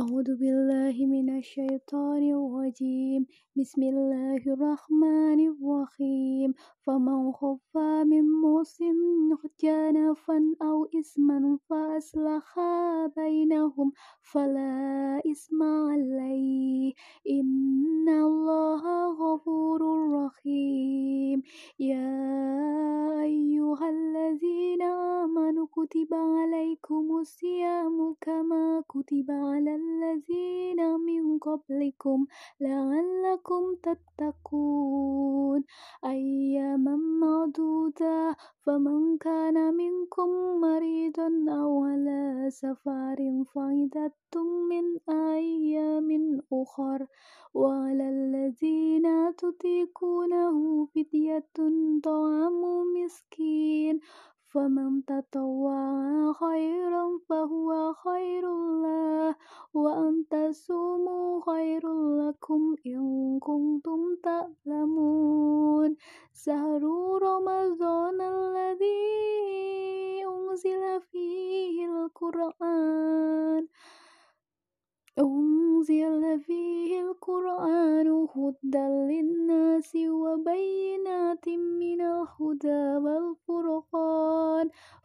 أعوذ بالله من الشيطان الرجيم. بسم الله الرحمن الرحيم. فمن خف من موص جنفا أو إثما فأصلح بينهم فلا إثم عليه. إن الله غفور رحيم. يا أيها الذين آمنوا كتب عليكم الصيام كما كتب على الذين من قبلكم لعلكم تتقون. أياما معدودة فمن كان منكم مريضا أو على سفر فعدة من أيام أخر. وعلى الذين تطيقونه فدية طعام مسكين. فمن تطوع خيرا فهو خير له وأن تصوموا خير لكم إن كنتم تعلمون شهر رمضان الذي أنزل فيه القرآن أنزل فيه القرآن هدى للناس وبينات من الهدى والفرقان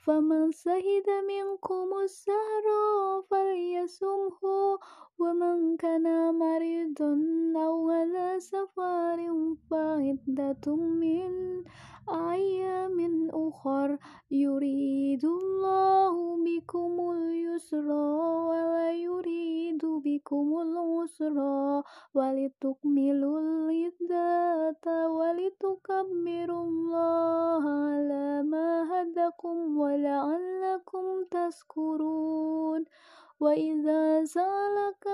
فمن شهد منكم الشهر فليصمه ومن كان مريضا أو على سفر فعدة من أيام أخر. يريد الله بكم اليسر ولا يريد بكم العسر ولتكملوا العدة ولتكبروا الله على ما هدكم ولعلكم تشكرون وإذا سألك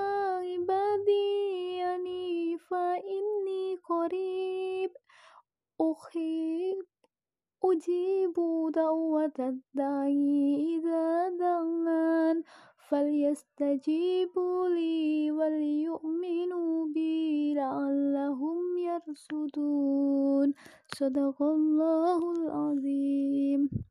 عبادي أني فإني قريب أحب أجيب دعوة الداعي إذا دعان فليستجيبوا لي وليؤمنوا بي لعلهم يرشدون. صدق الله العظيم.